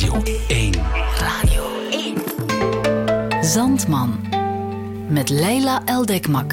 Radio 1. Radio 1. Zandman. Met Leila Eldekmak.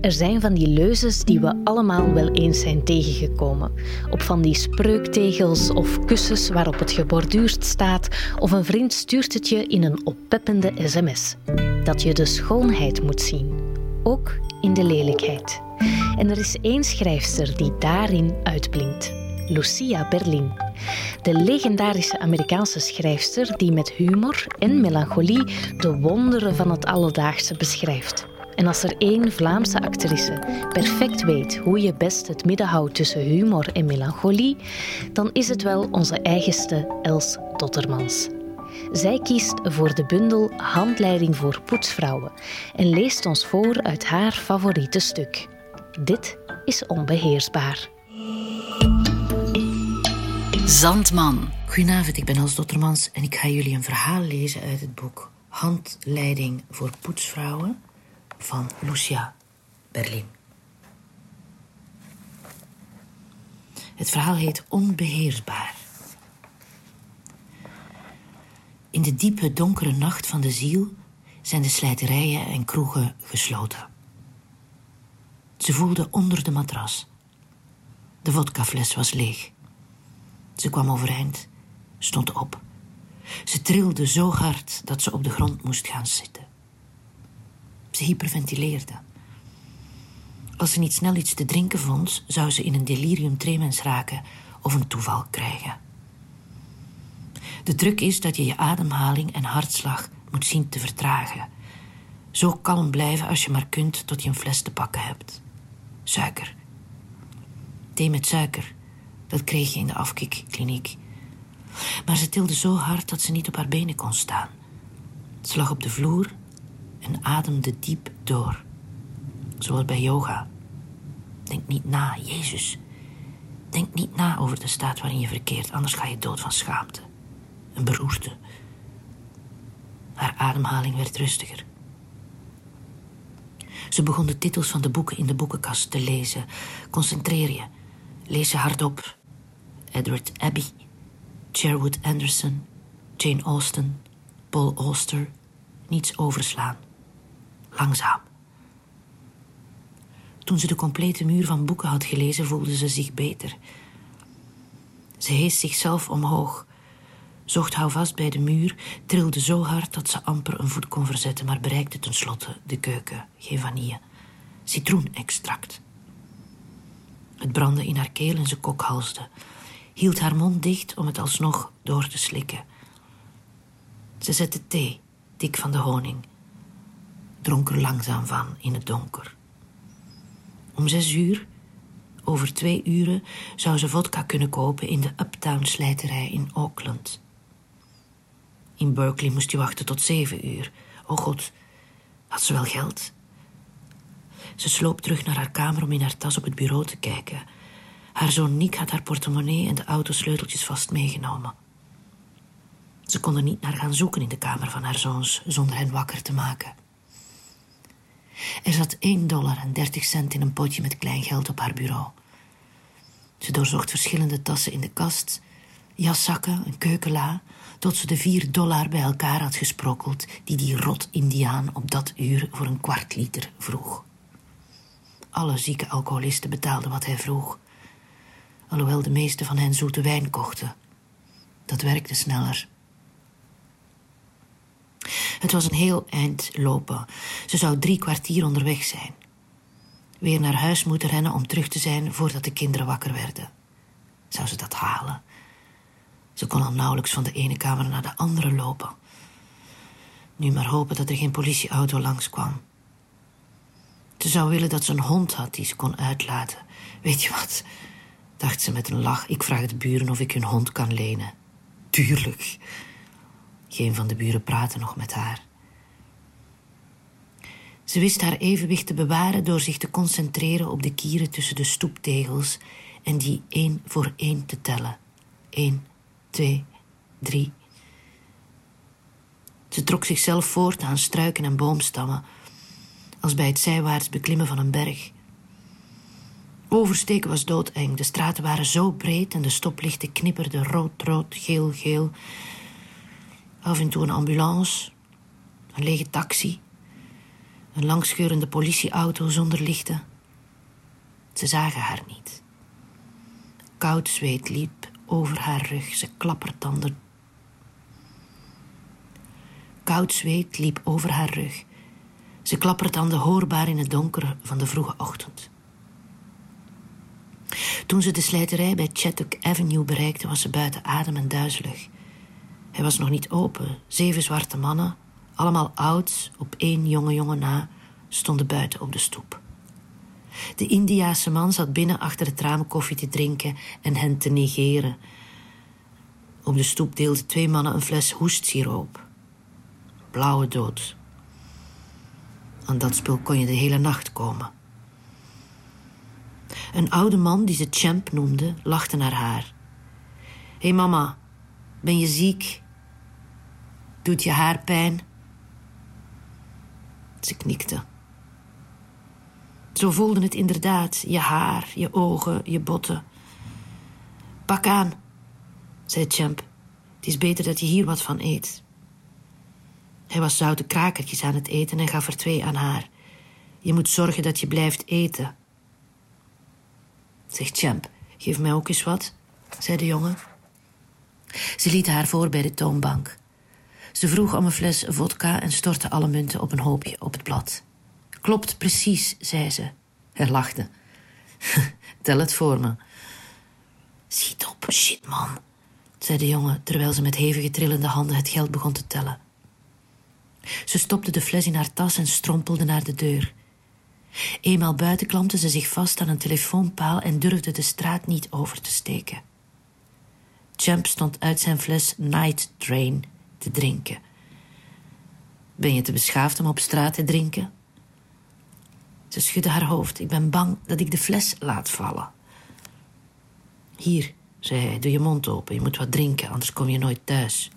Er zijn van die leuzes die we allemaal wel eens zijn tegengekomen. Op van die spreuktegels of kussens waarop het geborduurd staat, of een vriend stuurt het je in een oppeppende sms. Dat je de schoonheid moet zien, ook in de lelijkheid. En er is één schrijfster die daarin uitblinkt: Lucia Berlin. De legendarische Amerikaanse schrijfster die met humor en melancholie de wonderen van het alledaagse beschrijft. En als er één Vlaamse actrice perfect weet hoe je best het midden houdt tussen humor en melancholie, dan is het wel onze eigenste Els Dottermans. Zij kiest voor de bundel Handleiding voor poetsvrouwen en leest ons voor uit haar favoriete stuk. Dit is onbeheersbaar. Zandman. Goedenavond, ik ben Els Dottermans en ik ga jullie een verhaal lezen uit het boek Handleiding voor poetsvrouwen van Lucia Berlin. Het verhaal heet Onbeheersbaar. In de diepe, donkere nacht van de ziel zijn de slijterijen en kroegen gesloten. Ze voelde onder de matras. De vodkafles was leeg. Ze kwam overeind, stond op. Ze trilde zo hard dat ze op de grond moest gaan zitten. Ze hyperventileerde. Als ze niet snel iets te drinken vond, zou ze in een delirium tremens raken of een toeval krijgen. De truc is dat je je ademhaling en hartslag moet zien te vertragen. Zo kalm blijven als je maar kunt tot je een fles te pakken hebt. Suiker. Thee met suiker. Dat kreeg je in de afkikkliniek. Maar ze tilde zo hard dat ze niet op haar benen kon staan. Ze lag op de vloer en ademde diep door. Zoals bij yoga. Denk niet na, Jezus. Denk niet na over de staat waarin je verkeert, anders ga je dood van schaamte. Een beroerte. Haar ademhaling werd rustiger. Ze begon de titels van de boeken in de boekenkast te lezen. Concentreer je. Lees ze hardop. Edward Abbey, Sherwood Anderson, Jane Austen, Paul Auster. Niets overslaan. Langzaam. Toen ze de complete muur van boeken had gelezen, voelde ze zich beter. Ze hees zichzelf omhoog, zocht houvast bij de muur, trilde zo hard dat ze amper een voet kon verzetten, maar bereikte tenslotte de keuken. Geen vanille. Citroenextract. Het brandde in haar keel en ze kokhalsde. Hield haar mond dicht om het alsnog door te slikken. Ze zette thee, dik van de honing. Dronk er langzaam van in het donker. Om zes uur, over twee uren, zou ze vodka kunnen kopen in de Uptown slijterij in Auckland. In Berkeley moest je wachten tot zeven uur. Oh god, had ze wel geld? Ze sloop terug naar haar kamer om in haar tas op het bureau te kijken. Haar zoon Nick had haar portemonnee en de autosleuteltjes vast meegenomen. Ze kon er niet naar gaan zoeken in de kamer van haar zoons zonder hen wakker te maken. Er zat 1 dollar en 30 cent in een potje met klein geld op haar bureau. Ze doorzocht verschillende tassen in de kast, jaszakken, een keukenla, tot ze de vier dollar bij elkaar had gesprokkeld die die rot-Indiaan op dat uur voor een kwart liter vroeg. Alle zieke alcoholisten betaalden wat hij vroeg, alhoewel de meeste van hen zoete wijn kochten. Dat werkte sneller. Het was een heel eind lopen. Ze zou drie kwartier onderweg zijn. Weer naar huis moeten rennen om terug te zijn voordat de kinderen wakker werden. Zou ze dat halen? Ze kon al nauwelijks van de ene kamer naar de andere lopen. Nu maar hopen dat er geen politieauto langskwam. Ze zou willen dat ze een hond had die ze kon uitlaten. Weet je wat? dacht ze met een lach. Ik vraag de buren of ik hun hond kan lenen. Tuurlijk. Geen van de buren praatte nog met haar. Ze wist haar evenwicht te bewaren door zich te concentreren op de kieren tussen de stoeptegels en die één voor één te tellen. Eén, twee, drie. Ze trok zichzelf voort aan struiken en boomstammen, als bij het zijwaarts beklimmen van een berg. Oversteken was doodeng. De straten waren zo breed en de stoplichten knipperden rood, rood, geel, geel. Af en toe een ambulance, een lege taxi, een langscheurende politieauto zonder lichten. Ze zagen haar niet. Koud zweet liep over haar rug. Ze klappertanden. Koud zweet liep over haar rug. Ze klappertanden hoorbaar in het donker van de vroege ochtend. Toen ze de slijterij bij Chattock Avenue bereikte, was ze buiten adem en duizelig. Hij was nog niet open. Zeven zwarte mannen, allemaal oud, op één jonge jongen na, stonden buiten op de stoep. De Indiaanse man zat binnen achter het raam koffie te drinken en hen te negeren. Op de stoep deelden twee mannen een fles hoestsiroop. Blauwe dood. Aan dat spul kon je de hele nacht komen. Een oude man die ze Champ noemde, lachte naar haar. Hé hey mama, ben je ziek? Doet je haar pijn? Ze knikte. Zo voelde het inderdaad, je haar, je ogen, je botten. Pak aan, zei Champ. Het is beter dat je hier wat van eet. Hij was zoute krakertjes aan het eten en gaf er twee aan haar. Je moet zorgen dat je blijft eten. Zegt Champ, geef mij ook eens wat, zei de jongen. Ze liet haar voor bij de toonbank. Ze vroeg om een fles vodka en stortte alle munten op een hoopje op het blad. Klopt precies, zei ze. Hij lachte. Tel het voor me. Schiet op, shit man, zei de jongen terwijl ze met hevige trillende handen het geld begon te tellen. Ze stopte de fles in haar tas en strompelde naar de deur. Eenmaal buiten klampte ze zich vast aan een telefoonpaal en durfde de straat niet over te steken. Champ stond uit zijn fles Night Train te drinken. Ben je te beschaafd om op straat te drinken? Ze schudde haar hoofd. Ik ben bang dat ik de fles laat vallen. Hier, zei hij, doe je mond open. Je moet wat drinken, anders kom je nooit thuis.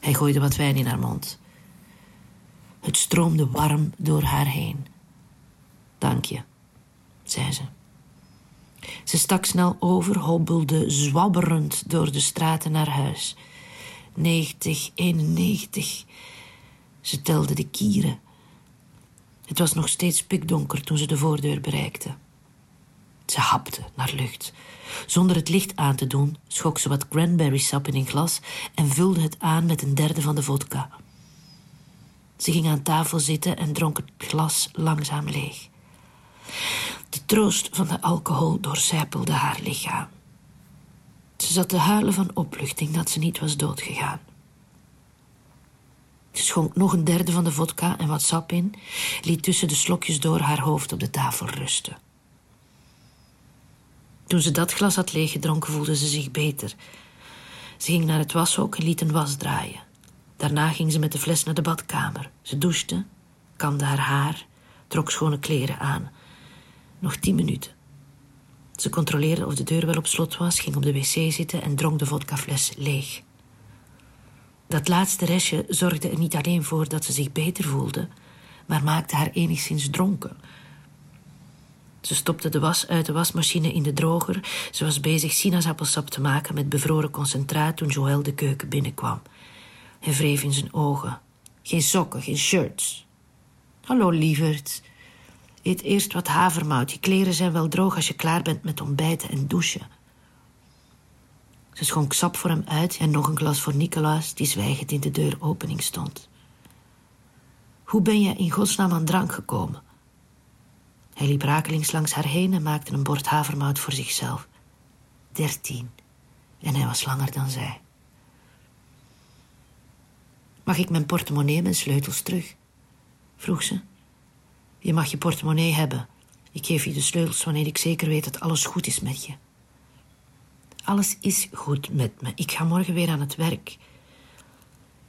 Hij gooide wat wijn in haar mond. Het stroomde warm door haar heen. Dank je, zei ze. Ze stak snel over, hobbelde zwabberend door de straten naar huis. 90, 91. Ze telde de kieren. Het was nog steeds pikdonker toen ze de voordeur bereikte. Ze hapte naar lucht. Zonder het licht aan te doen, schok ze wat cranberry sap in een glas en vulde het aan met een derde van de vodka. Ze ging aan tafel zitten en dronk het glas langzaam leeg. De troost van de alcohol doorcijpelde haar lichaam. Ze zat te huilen van opluchting dat ze niet was doodgegaan. Ze schonk nog een derde van de vodka en wat sap in, liet tussen de slokjes door haar hoofd op de tafel rusten. Toen ze dat glas had leeggedronken, voelde ze zich beter. Ze ging naar het washok en liet een was draaien. Daarna ging ze met de fles naar de badkamer. Ze douchte, kamde haar haar, trok schone kleren aan. Nog tien minuten. Ze controleerde of de deur wel op slot was, ging op de wc zitten en dronk de vodkafles leeg. Dat laatste restje zorgde er niet alleen voor dat ze zich beter voelde, maar maakte haar enigszins dronken. Ze stopte de was uit de wasmachine in de droger. Ze was bezig sinaasappelsap te maken met bevroren concentraat toen Joël de keuken binnenkwam. Hij wreef in zijn ogen. Geen sokken, geen shirts. Hallo, lieverd. Eet eerst wat havermout. Je kleren zijn wel droog als je klaar bent met ontbijten en douchen. Ze schonk sap voor hem uit en nog een glas voor Nicolaas, die zwijgend in de deuropening stond. Hoe ben je in godsnaam aan drank gekomen? Hij liep rakelings langs haar heen en maakte een bord havermout voor zichzelf. Dertien. En hij was langer dan zij. Mag ik mijn portemonnee mijn sleutels terug? vroeg ze. Je mag je portemonnee hebben. Ik geef je de sleutels wanneer ik zeker weet dat alles goed is met je. Alles is goed met me. Ik ga morgen weer aan het werk.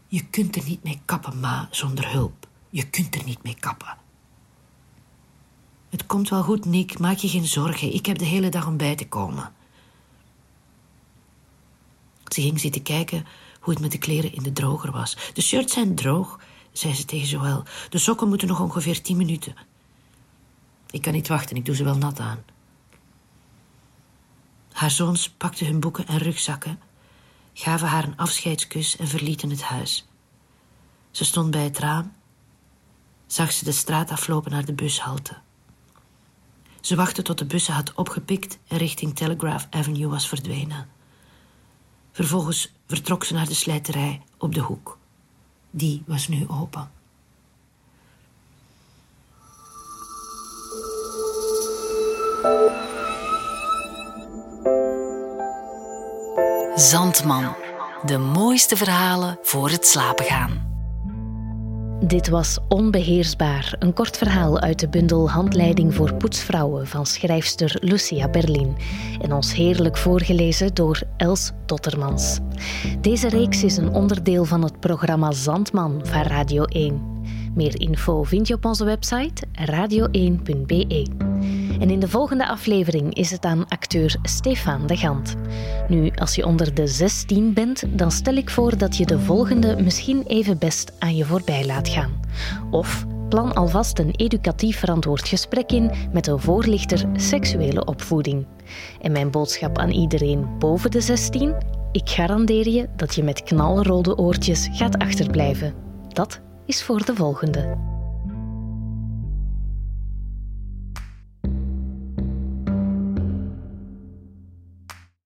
Je kunt er niet mee kappen, ma, zonder hulp. Je kunt er niet mee kappen. Het komt wel goed, Nick. Maak je geen zorgen. Ik heb de hele dag om bij te komen. Ze ging zitten kijken hoe het met de kleren in de droger was. De shirts zijn droog, zei ze tegen Joël. De sokken moeten nog ongeveer tien minuten. Ik kan niet wachten, ik doe ze wel nat aan. Haar zoons pakten hun boeken en rugzakken, gaven haar een afscheidskus en verlieten het huis. Ze stond bij het raam, zag ze de straat aflopen naar de bushalte. Ze wachtte tot de bus had opgepikt en richting Telegraph Avenue was verdwenen. Vervolgens vertrok ze naar de slijterij op de hoek. Die was nu open. Zandman. De mooiste verhalen voor het slapen gaan. Dit was Onbeheersbaar, een kort verhaal uit de bundel Handleiding voor poetsvrouwen van schrijfster Lucia Berlin en ons heerlijk voorgelezen door Els Tottermans. Deze reeks is een onderdeel van het programma Zandman van Radio 1. Meer info vind je op onze website radio1.be. En in de volgende aflevering is het aan acteur Stefan de Gant. Nu, als je onder de 16 bent, dan stel ik voor dat je de volgende misschien even best aan je voorbij laat gaan. Of plan alvast een educatief verantwoord gesprek in met een voorlichter seksuele opvoeding. En mijn boodschap aan iedereen boven de 16? Ik garandeer je dat je met knalrode oortjes gaat achterblijven. Dat is voor de volgende.